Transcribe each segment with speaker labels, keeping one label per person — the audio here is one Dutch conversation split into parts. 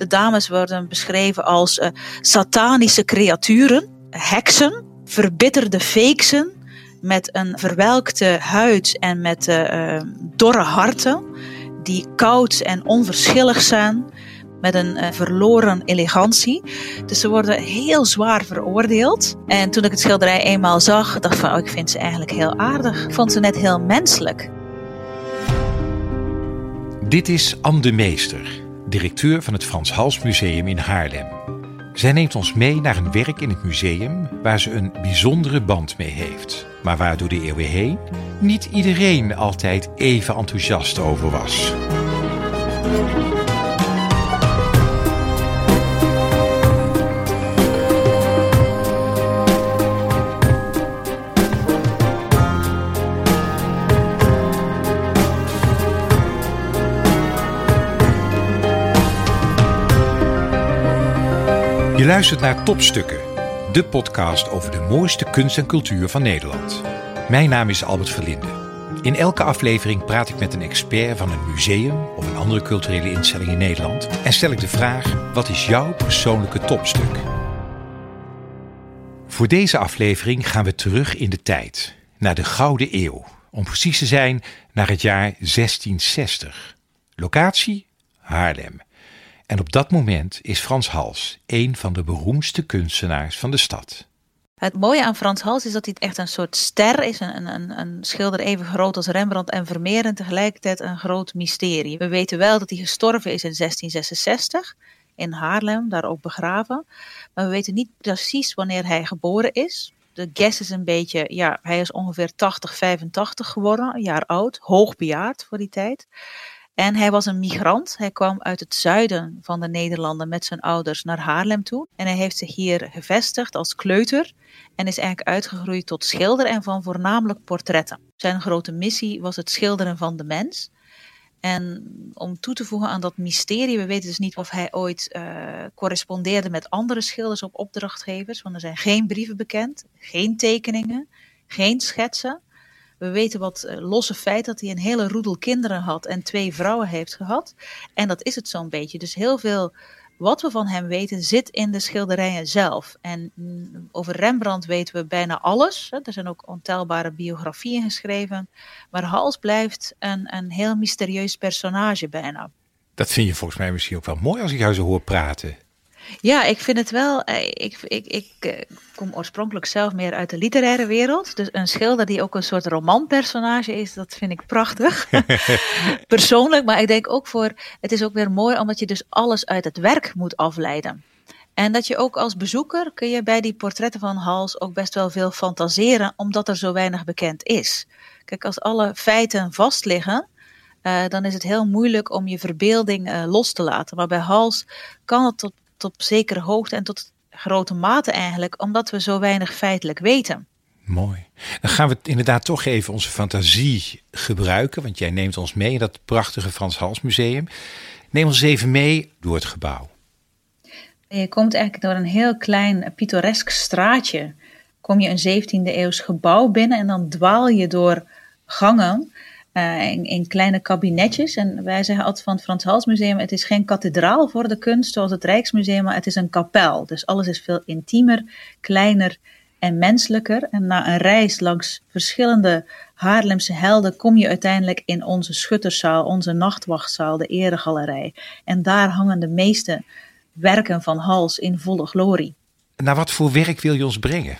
Speaker 1: De dames worden beschreven als uh, satanische creaturen, heksen, verbitterde feeksen met een verwelkte huid en met uh, dorre harten, die koud en onverschillig zijn, met een verloren elegantie. Dus ze worden heel zwaar veroordeeld. En toen ik het schilderij eenmaal zag, dacht ik van, oh, ik vind ze eigenlijk heel aardig. Ik vond ze net heel menselijk.
Speaker 2: Dit is Anne de Meester, directeur van het Frans Hals Museum in Haarlem. Zij neemt ons mee naar een werk in het museum waar ze een bijzondere band mee heeft, maar waar door de eeuwen heen niet iedereen altijd even enthousiast over was. Je luistert naar Topstukken, de podcast over de mooiste kunst en cultuur van Nederland. Mijn naam is Albert Verlinde. In elke aflevering praat ik met een expert van een museum of een andere culturele instelling in Nederland en stel ik de vraag: wat is jouw persoonlijke topstuk? Voor deze aflevering gaan we terug in de tijd, naar de Gouden Eeuw. Om precies te zijn, naar het jaar 1660. Locatie? Haarlem. En op dat moment is Frans Hals een van de beroemdste kunstenaars van de stad.
Speaker 1: Het mooie aan Frans Hals is dat hij echt een soort ster is. Een, een, een schilder even groot als Rembrandt en Vermeer. En tegelijkertijd een groot mysterie. We weten wel dat hij gestorven is in 1666 in Haarlem, daar ook begraven. Maar we weten niet precies wanneer hij geboren is. De guess is een beetje, ja, hij is ongeveer 80, 85 geworden, een jaar oud, hoogbejaard voor die tijd. En hij was een migrant. Hij kwam uit het zuiden van de Nederlanden met zijn ouders naar Haarlem toe. En hij heeft zich hier gevestigd als kleuter en is eigenlijk uitgegroeid tot schilder en van voornamelijk portretten. Zijn grote missie was het schilderen van de mens. En om toe te voegen aan dat mysterie, we weten dus niet of hij ooit uh, correspondeerde met andere schilders op opdrachtgevers, want er zijn geen brieven bekend, geen tekeningen, geen schetsen. We weten wat eh, losse feit dat hij een hele roedel kinderen had en twee vrouwen heeft gehad. En dat is het zo'n beetje. Dus heel veel wat we van hem weten zit in de schilderijen zelf. En mm, over Rembrandt weten we bijna alles. Er zijn ook ontelbare biografieën geschreven. Maar Hals blijft een, een heel mysterieus personage bijna.
Speaker 2: Dat vind je volgens mij misschien ook wel mooi als ik jou zo hoor praten.
Speaker 1: Ja, ik vind het wel. Eh, ik, ik, ik eh, kom oorspronkelijk zelf meer uit de literaire wereld. Dus een schilder die ook een soort romanpersonage is, dat vind ik prachtig. Persoonlijk, maar ik denk ook voor. Het is ook weer mooi omdat je dus alles uit het werk moet afleiden. En dat je ook als bezoeker kun je bij die portretten van Hals ook best wel veel fantaseren, omdat er zo weinig bekend is. Kijk, als alle feiten vastliggen, uh, dan is het heel moeilijk om je verbeelding uh, los te laten. Maar bij Hals kan het tot tot op zekere hoogte en tot grote mate eigenlijk, omdat we zo weinig feitelijk weten.
Speaker 2: Mooi. Dan gaan we inderdaad toch even onze fantasie gebruiken, want jij neemt ons mee in dat prachtige Frans Hals Museum. Neem ons even mee door het gebouw.
Speaker 1: Je komt eigenlijk door een heel klein pittoresk straatje. Kom je een 17e eeuws gebouw binnen en dan dwaal je door gangen in, in, kleine kabinetjes. En wij zeggen altijd van het Frans Hals Museum: het is geen kathedraal voor de kunst zoals het Rijksmuseum, maar het is een kapel. Dus alles is veel intiemer, kleiner en menselijker. En na een reis langs verschillende Haarlemse helden kom je uiteindelijk in onze schutterszaal, onze nachtwachtzaal, de eregalerij. En daar hangen de meeste werken van Hals in volle glorie.
Speaker 2: Naar wat voor werk wil je ons brengen?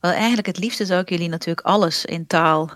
Speaker 1: Wel, eigenlijk het liefste zou ik jullie natuurlijk alles in taal.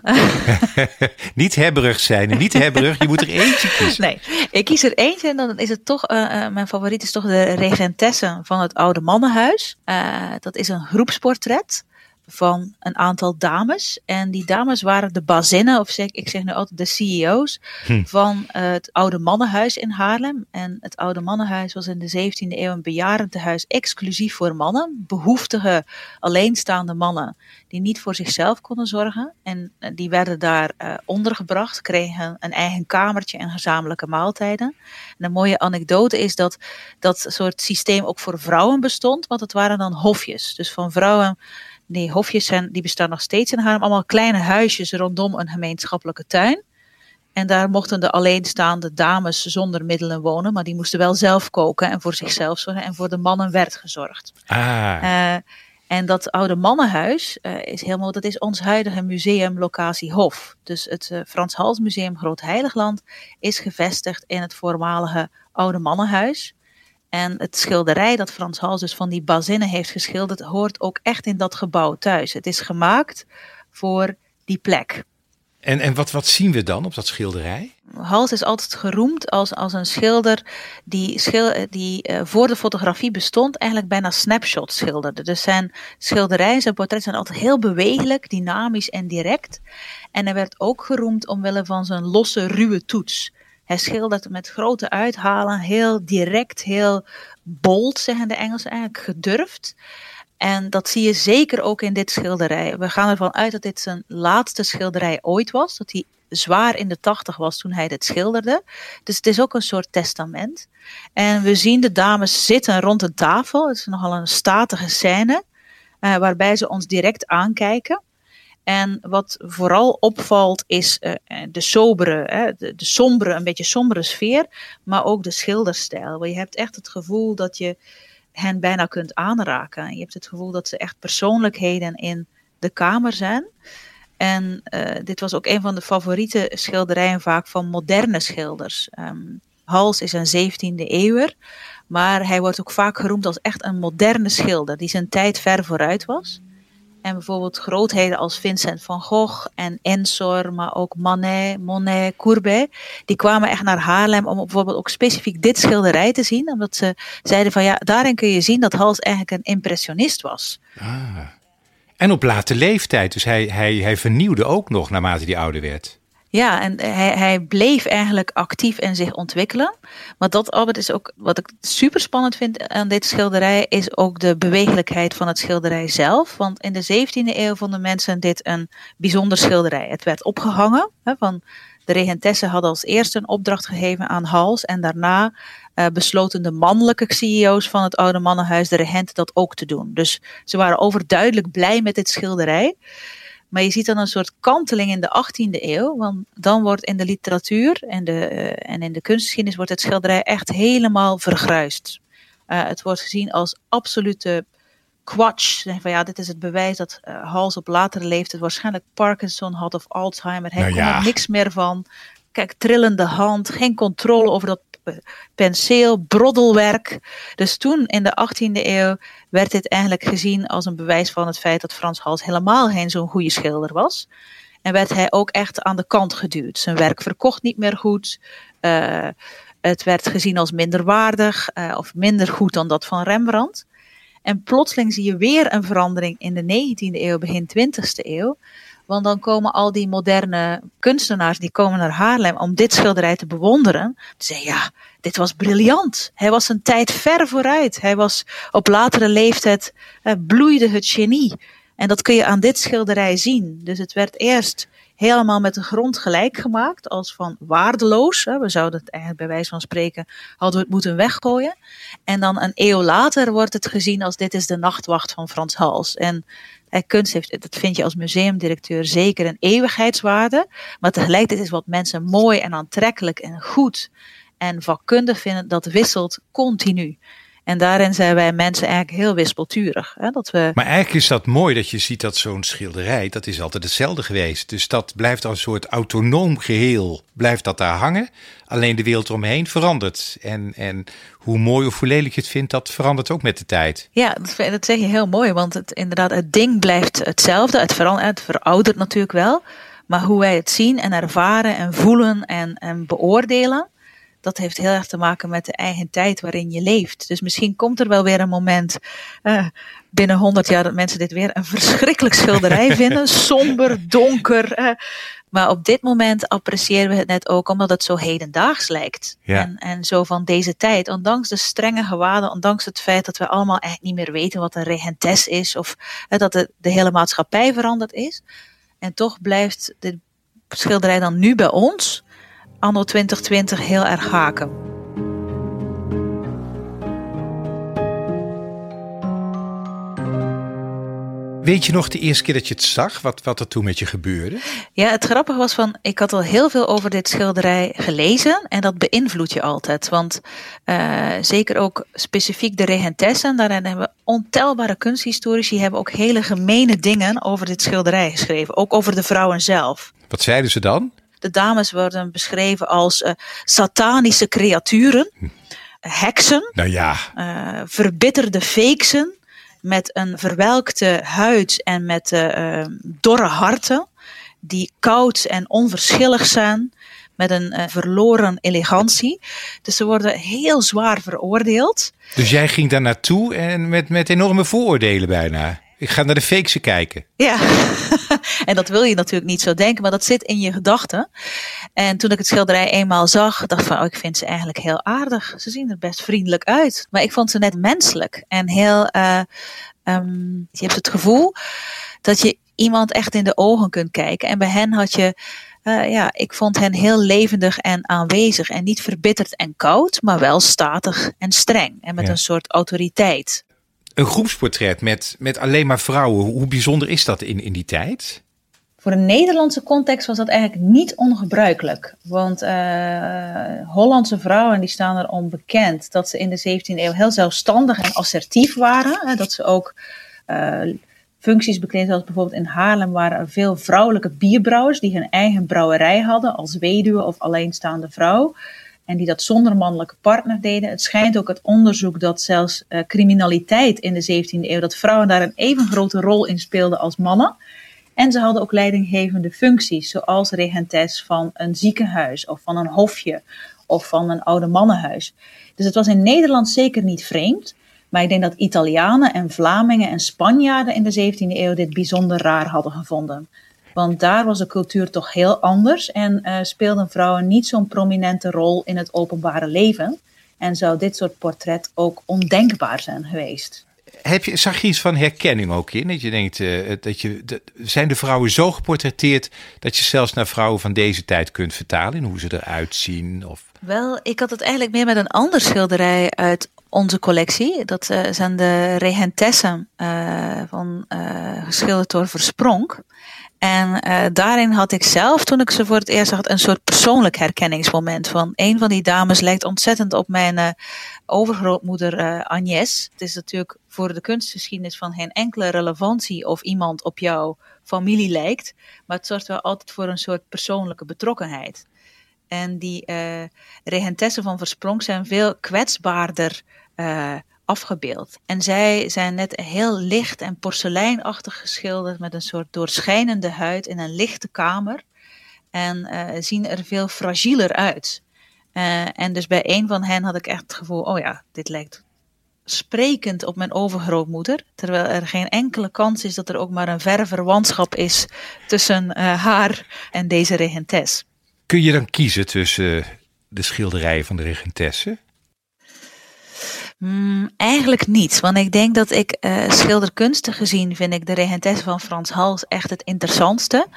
Speaker 2: niet hebberig zijn, niet hebberig. Je moet er eentje kiezen.
Speaker 1: Nee, ik kies er eentje en dan is het toch, uh, mijn favoriet is toch de regentesse van het oude mannenhuis. Uh, dat is een groepsportret van een aantal dames. En die dames waren de bazinnen, of zeg, ik zeg nu altijd de CEO's, hm. van het Oude Mannenhuis in Haarlem. En het Oude Mannenhuis was in de 17e eeuw een bejaardentehuis exclusief voor mannen. Behoeftige, alleenstaande mannen die niet voor zichzelf konden zorgen. En eh, die werden daar uh, ondergebracht, kregen een eigen kamertje en gezamenlijke maaltijden. En een mooie anekdote is dat dat soort systeem ook voor vrouwen bestond, want het waren dan hofjes. Dus van vrouwen die hofjes zijn, die bestaan nog steeds in Haarlem. Allemaal kleine huisjes rondom een gemeenschappelijke tuin. En daar mochten de alleenstaande dames zonder middelen wonen, maar die moesten wel zelf koken en voor zichzelf zorgen. En voor de mannen werd gezorgd.
Speaker 2: Ah.
Speaker 1: Uh, en dat oude mannenhuis uh, is helemaal, dat is ons huidige museum locatie Hof. Dus het uh, Frans Hals Museum Groot Heiligland is gevestigd in het voormalige oude mannenhuis. En het schilderij dat Frans Hals dus van die bazinnen heeft geschilderd, hoort ook echt in dat gebouw thuis. Het is gemaakt voor die plek.
Speaker 2: En, en wat, wat zien we dan op dat schilderij?
Speaker 1: Hals is altijd geroemd als, als een schilder die, schil, die uh, voor de fotografie bestond, eigenlijk bijna snapshots schilderde. Dus zijn schilderijen, zijn portretten zijn altijd heel bewegelijk, dynamisch en direct. En hij werd ook geroemd omwille van zijn losse, ruwe toets. Hij schildert met grote uithalen, heel direct, heel bold, zeggen de Engelsen eigenlijk, gedurfd. En dat zie je zeker ook in dit schilderij. We gaan ervan uit dat dit zijn laatste schilderij ooit was. Dat hij zwaar in de tachtig was toen hij dit schilderde. Dus het is ook een soort testament. En we zien de dames zitten rond een tafel. Het is nogal een statige scène. Uh, waarbij ze ons direct aankijken. En wat vooral opvalt is uh, de sobere, uh, de, sombere, een beetje sombere sfeer. Maar ook de schilderstijl. Want je hebt echt het gevoel dat je hen bijna kunt aanraken. Je hebt het gevoel dat ze echt persoonlijkheden in de kamer zijn. En uh, dit was ook een van de favoriete schilderijen vaak van moderne schilders. Um, Hals is een 17e eeuwer, maar hij wordt ook vaak geroemd als echt een moderne schilder die zijn tijd ver vooruit was. En bijvoorbeeld grootheden als Vincent van Gogh en Ensor, maar ook Manet, Monet, Courbet, die kwamen echt naar Haarlem om bijvoorbeeld ook specifiek dit schilderij te zien. Omdat ze zeiden van ja, daarin kun je zien dat Hals eigenlijk een impressionist was.
Speaker 2: Ah. En op late leeftijd, dus hij, hij, hij vernieuwde ook nog naarmate hij ouder werd.
Speaker 1: Ja, en hij, hij bleef eigenlijk actief en zich ontwikkelen. Maar dat, Albert, is ook wat ik super spannend vind aan dit schilderij, is ook de bewegelijkheid van het schilderij zelf. Want in de 17e eeuw vonden mensen dit een bijzonder schilderij. Het werd opgehangen. Hè, van de regentessen hadden als eerste een opdracht gegeven aan Hals. En daarna uh, besloten de mannelijke CEO's van het oude mannenhuis, de regenten, dat ook te doen. Dus ze waren overduidelijk blij met dit schilderij. Maar je ziet dan een soort kanteling in de 18e eeuw. Want dan wordt in de literatuur en, de, uh, en in de kunstgeschiedenis wordt het schilderij echt helemaal vergruist. Uh, het wordt gezien als absolute kwatsch. Van ja, dit is het bewijs dat uh, Hals op latere leeftijd waarschijnlijk Parkinson had of Alzheimer. Hij
Speaker 2: Nou
Speaker 1: kon
Speaker 2: ja.
Speaker 1: er niks meer van. Kijk, trillende hand, geen controle over dat penseel, broddelwerk. Dus toen in de 18e eeuw werd dit eigenlijk gezien als een bewijs van het feit dat Frans Hals helemaal geen zo'n goede schilder was. En werd hij ook echt aan de kant geduwd. Zijn werk verkocht niet meer goed. Uh, het werd gezien als minder waardig uh, of minder goed dan dat van Rembrandt. En plotseling zie je weer een verandering in de 19e eeuw, begin 20e eeuw. Want dan komen al die moderne kunstenaars, die komen naar Haarlem om dit schilderij te bewonderen. Ze zeggen, ja, dit was briljant. Hij was een tijd ver vooruit. Hij was op latere leeftijd, uh, bloeide het genie. En dat kun je aan dit schilderij zien. Dus het werd eerst helemaal met de grond gelijk gemaakt, als van waardeloos. We zouden het eigenlijk bij wijze van spreken, hadden we het moeten weggooien. En dan een eeuw later wordt het gezien als dit is de nachtwacht van Frans Hals. En eh, kunst heeft, dat vind je als museumdirecteur zeker een eeuwigheidswaarde. Maar tegelijkertijd is wat mensen mooi en aantrekkelijk en goed en vakkundig vinden, dat wisselt continu. En daarin zijn wij mensen eigenlijk heel wispelturig. Hè? Dat we...
Speaker 2: Maar eigenlijk is dat mooi dat je ziet dat zo'n schilderij, dat is altijd hetzelfde geweest. Dus dat blijft als een soort autonoom geheel, blijft dat daar hangen. Alleen de wereld eromheen verandert. En, en hoe mooi of hoe lelijk je het vindt, dat verandert ook met de tijd.
Speaker 1: Ja, dat, dat zeg je heel mooi. Want het, inderdaad, het ding blijft hetzelfde. Het, verandert, het veroudert natuurlijk wel. Maar hoe wij het zien en ervaren en voelen en, en beoordelen dat heeft heel erg te maken met de eigen tijd waarin je leeft. Dus misschien komt er wel weer een moment uh, binnen 100 jaar dat mensen dit weer een verschrikkelijk schilderij vinden. Somber, donker. Uh, maar op dit moment appreciëren we het net ook omdat het zo hedendaags lijkt.
Speaker 2: Ja.
Speaker 1: En, en zo van deze tijd. Ondanks de strenge gewaden, ondanks het feit dat we allemaal eigenlijk niet meer weten wat een regentes is. Of uh, dat de, de hele maatschappij veranderd is. En toch blijft dit schilderij dan nu bij ons anno 2020 heel erg haken.
Speaker 2: Weet je nog de eerste keer dat je het zag, wat, wat er toen met je gebeurde?
Speaker 1: Ja, het grappige was van, ik had al heel veel over dit schilderij gelezen en dat beïnvloedt je altijd. Want uh, zeker ook specifiek de regentessen, daarin hebben ontelbare kunsthistorici hebben ook hele gemene dingen over dit schilderij geschreven. Ook over de vrouwen zelf.
Speaker 2: Wat zeiden ze dan?
Speaker 1: De dames worden beschreven als uh, satanische creaturen, hm. heksen,
Speaker 2: nou ja.
Speaker 1: Uh, verbitterde feeksen met een verwelkte huid en met uh, dorre harten, die koud en onverschillig zijn, met een verloren elegantie. Dus ze worden heel zwaar veroordeeld.
Speaker 2: Dus jij ging daar naartoe en met, met enorme vooroordelen bijna? Ik ga naar de feekse kijken.
Speaker 1: Ja, en dat wil je natuurlijk niet zo denken, maar dat zit in je gedachten. En toen ik het schilderij eenmaal zag, dacht ik van, oh, ik vind ze eigenlijk heel aardig. Ze zien er best vriendelijk uit. Maar ik vond ze net menselijk en heel, uh, um, je hebt het gevoel dat je iemand echt in de ogen kunt kijken. En bij hen had je, uh, ja, ik vond hen heel levendig en aanwezig. En niet verbitterd en koud, maar wel statig en streng. En met ja. een soort autoriteit
Speaker 2: een groepsportret met, met alleen maar vrouwen. Hoe bijzonder is dat in, in die tijd?
Speaker 1: Voor een Nederlandse context was dat eigenlijk niet ongebruikelijk. Want uh, Hollandse vrouwen die staan erom bekend dat ze in de 17e eeuw heel zelfstandig en assertief waren. Hè, dat ze ook uh, functies bekleedden, zoals bijvoorbeeld in Haarlem waren er veel vrouwelijke bierbrouwers die hun eigen brouwerij hadden als weduwe of alleenstaande vrouw en die dat zonder mannelijke partner deden. Het schijnt ook het onderzoek dat zelfs uh, criminaliteit in de 17e eeuw, dat vrouwen daar een even grote rol in speelden als mannen. En ze hadden ook leidinggevende functies, zoals regentes van een ziekenhuis of van een hofje of van een oude mannenhuis. Dus het was in Nederland zeker niet vreemd. Maar ik denk dat Italianen en Vlamingen en Spanjaarden in de 17e eeuw dit bijzonder raar hadden gevonden. Want daar was de cultuur toch heel anders en uh, speelden vrouwen niet zo'n prominente rol in het openbare leven. En zou dit soort portret ook ondenkbaar zijn geweest.
Speaker 2: Heb je, zag je iets van herkenning ook in? Dat je denkt, uh, dat je, de, zijn de vrouwen zo geportretteerd dat je zelfs naar vrouwen van deze tijd kunt vertalen in hoe ze eruit zien? Of...
Speaker 1: Wel, ik had het eigenlijk meer met een ander schilderij uit onze collectie. Dat uh, zijn de regentessen uh, van geschilderd door Verspronk. En uh, daarin had ik zelf, toen ik ze voor het eerst zag, een soort persoonlijk herkenningsmoment. Van een van die dames lijkt ontzettend op mijn uh, overgrootmoeder uh, Agnes. Het is natuurlijk voor de kunstgeschiedenis van geen enkele relevantie of iemand op jouw familie lijkt. Maar het zorgt wel altijd voor een soort persoonlijke betrokkenheid. En die regentessen van Versprong zijn veel kwetsbaarder afgebeeld. En zij zijn net heel licht en porseleinachtig geschilderd met een soort doorschijnende huid in een lichte kamer. En uh, zien er veel fragieler uit. Uh, en dus bij een van hen had ik echt het gevoel, oh ja, dit lijkt sprekend op mijn overgrootmoeder. Terwijl er geen enkele kans is dat er ook maar een verre verwantschap is tussen haar en deze regentes.
Speaker 2: Kun je dan kiezen tussen de schilderijen van de regentesse?
Speaker 1: Mm, eigenlijk niet, want ik denk dat ik uh, schilderkunstig gezien vind ik de regentesse van Frans Hals echt het interessantste.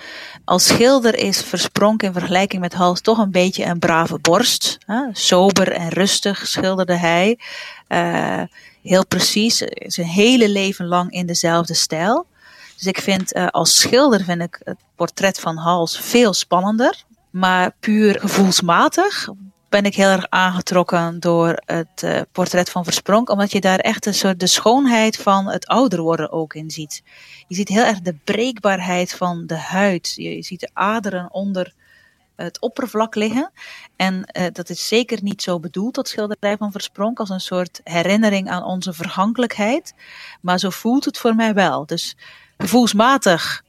Speaker 1: Als schilder is Verspronk in vergelijking met Hals toch een beetje een brave borst. Hè? Sober en rustig schilderde hij. Uh, heel precies, zijn hele leven lang in dezelfde stijl. Dus ik vind uh, als schilder vind ik het portret van Hals veel spannender. Maar puur gevoelsmatig ben ik heel erg aangetrokken door het uh, portret van Verspronk, omdat je daar echt een soort de schoonheid van het ouder worden ook in ziet. Je ziet heel erg de breekbaarheid van de huid. Je, ziet de aderen onder het oppervlak liggen. En uh, dat is zeker niet zo bedoeld, dat schilderij van Verspronk, als een soort herinnering aan onze vergankelijkheid. Maar zo voelt het voor mij wel. Dus gevoelsmatig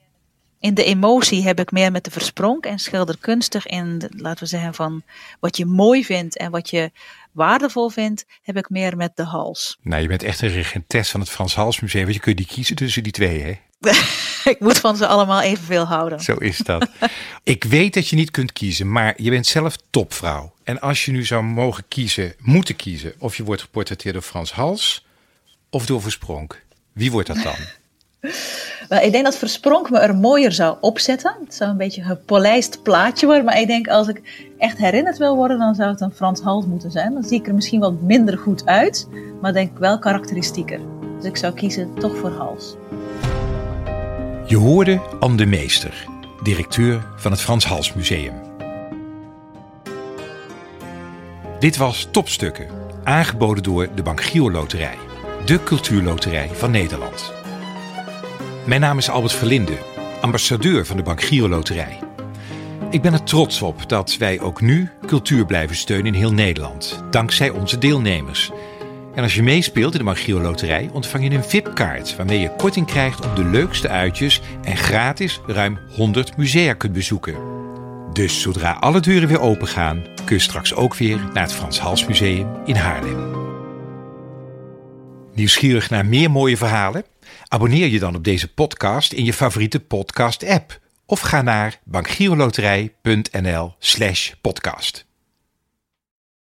Speaker 1: in de emotie heb ik meer met de verspronk en schilderkunstig in, laten we zeggen, van wat je mooi vindt en wat je waardevol vindt, heb ik meer met de hals.
Speaker 2: Nou, je bent echt een regentes van het Frans Hals Museum, want je kunt die kiezen tussen die twee, hè?
Speaker 1: ik moet van ze allemaal evenveel houden.
Speaker 2: Zo is dat. ik weet dat je niet kunt kiezen, maar je bent zelf topvrouw. En als je nu zou mogen kiezen, moeten kiezen, of je wordt geportretteerd door Frans Hals of door Verspronk, wie wordt dat dan?
Speaker 1: Ik denk dat Verspronk me er mooier zou opzetten. Het zou een beetje een gepolijst plaatje worden. Maar ik denk als ik echt herinnerd wil worden, dan zou het een Frans Hals moeten zijn. Dan zie ik er misschien wat minder goed uit, maar denk ik wel karakteristieker. Dus ik zou kiezen toch voor Hals.
Speaker 2: Je hoorde Anne de Meester, directeur van het Frans Hals Museum. Dit was Topstukken, aangeboden door de Bank Giro Loterij, de cultuurloterij van Nederland. Mijn naam is Albert Verlinde, ambassadeur van de Bank Giro Loterij. Ik ben er trots op dat wij ook nu cultuur blijven steunen in heel Nederland, dankzij onze deelnemers. En als je meespeelt in de Magio Loterij ontvang je een VIP-kaart waarmee je korting krijgt op de leukste uitjes en gratis ruim 100 musea kunt bezoeken. Dus zodra alle deuren weer open gaan, kun je straks ook weer naar het Frans Hals Museum in Haarlem. Nieuwsgierig naar meer mooie verhalen? Abonneer je dan op deze podcast in je favoriete podcast-app of ga naar bankgiroloterij.nl/podcast.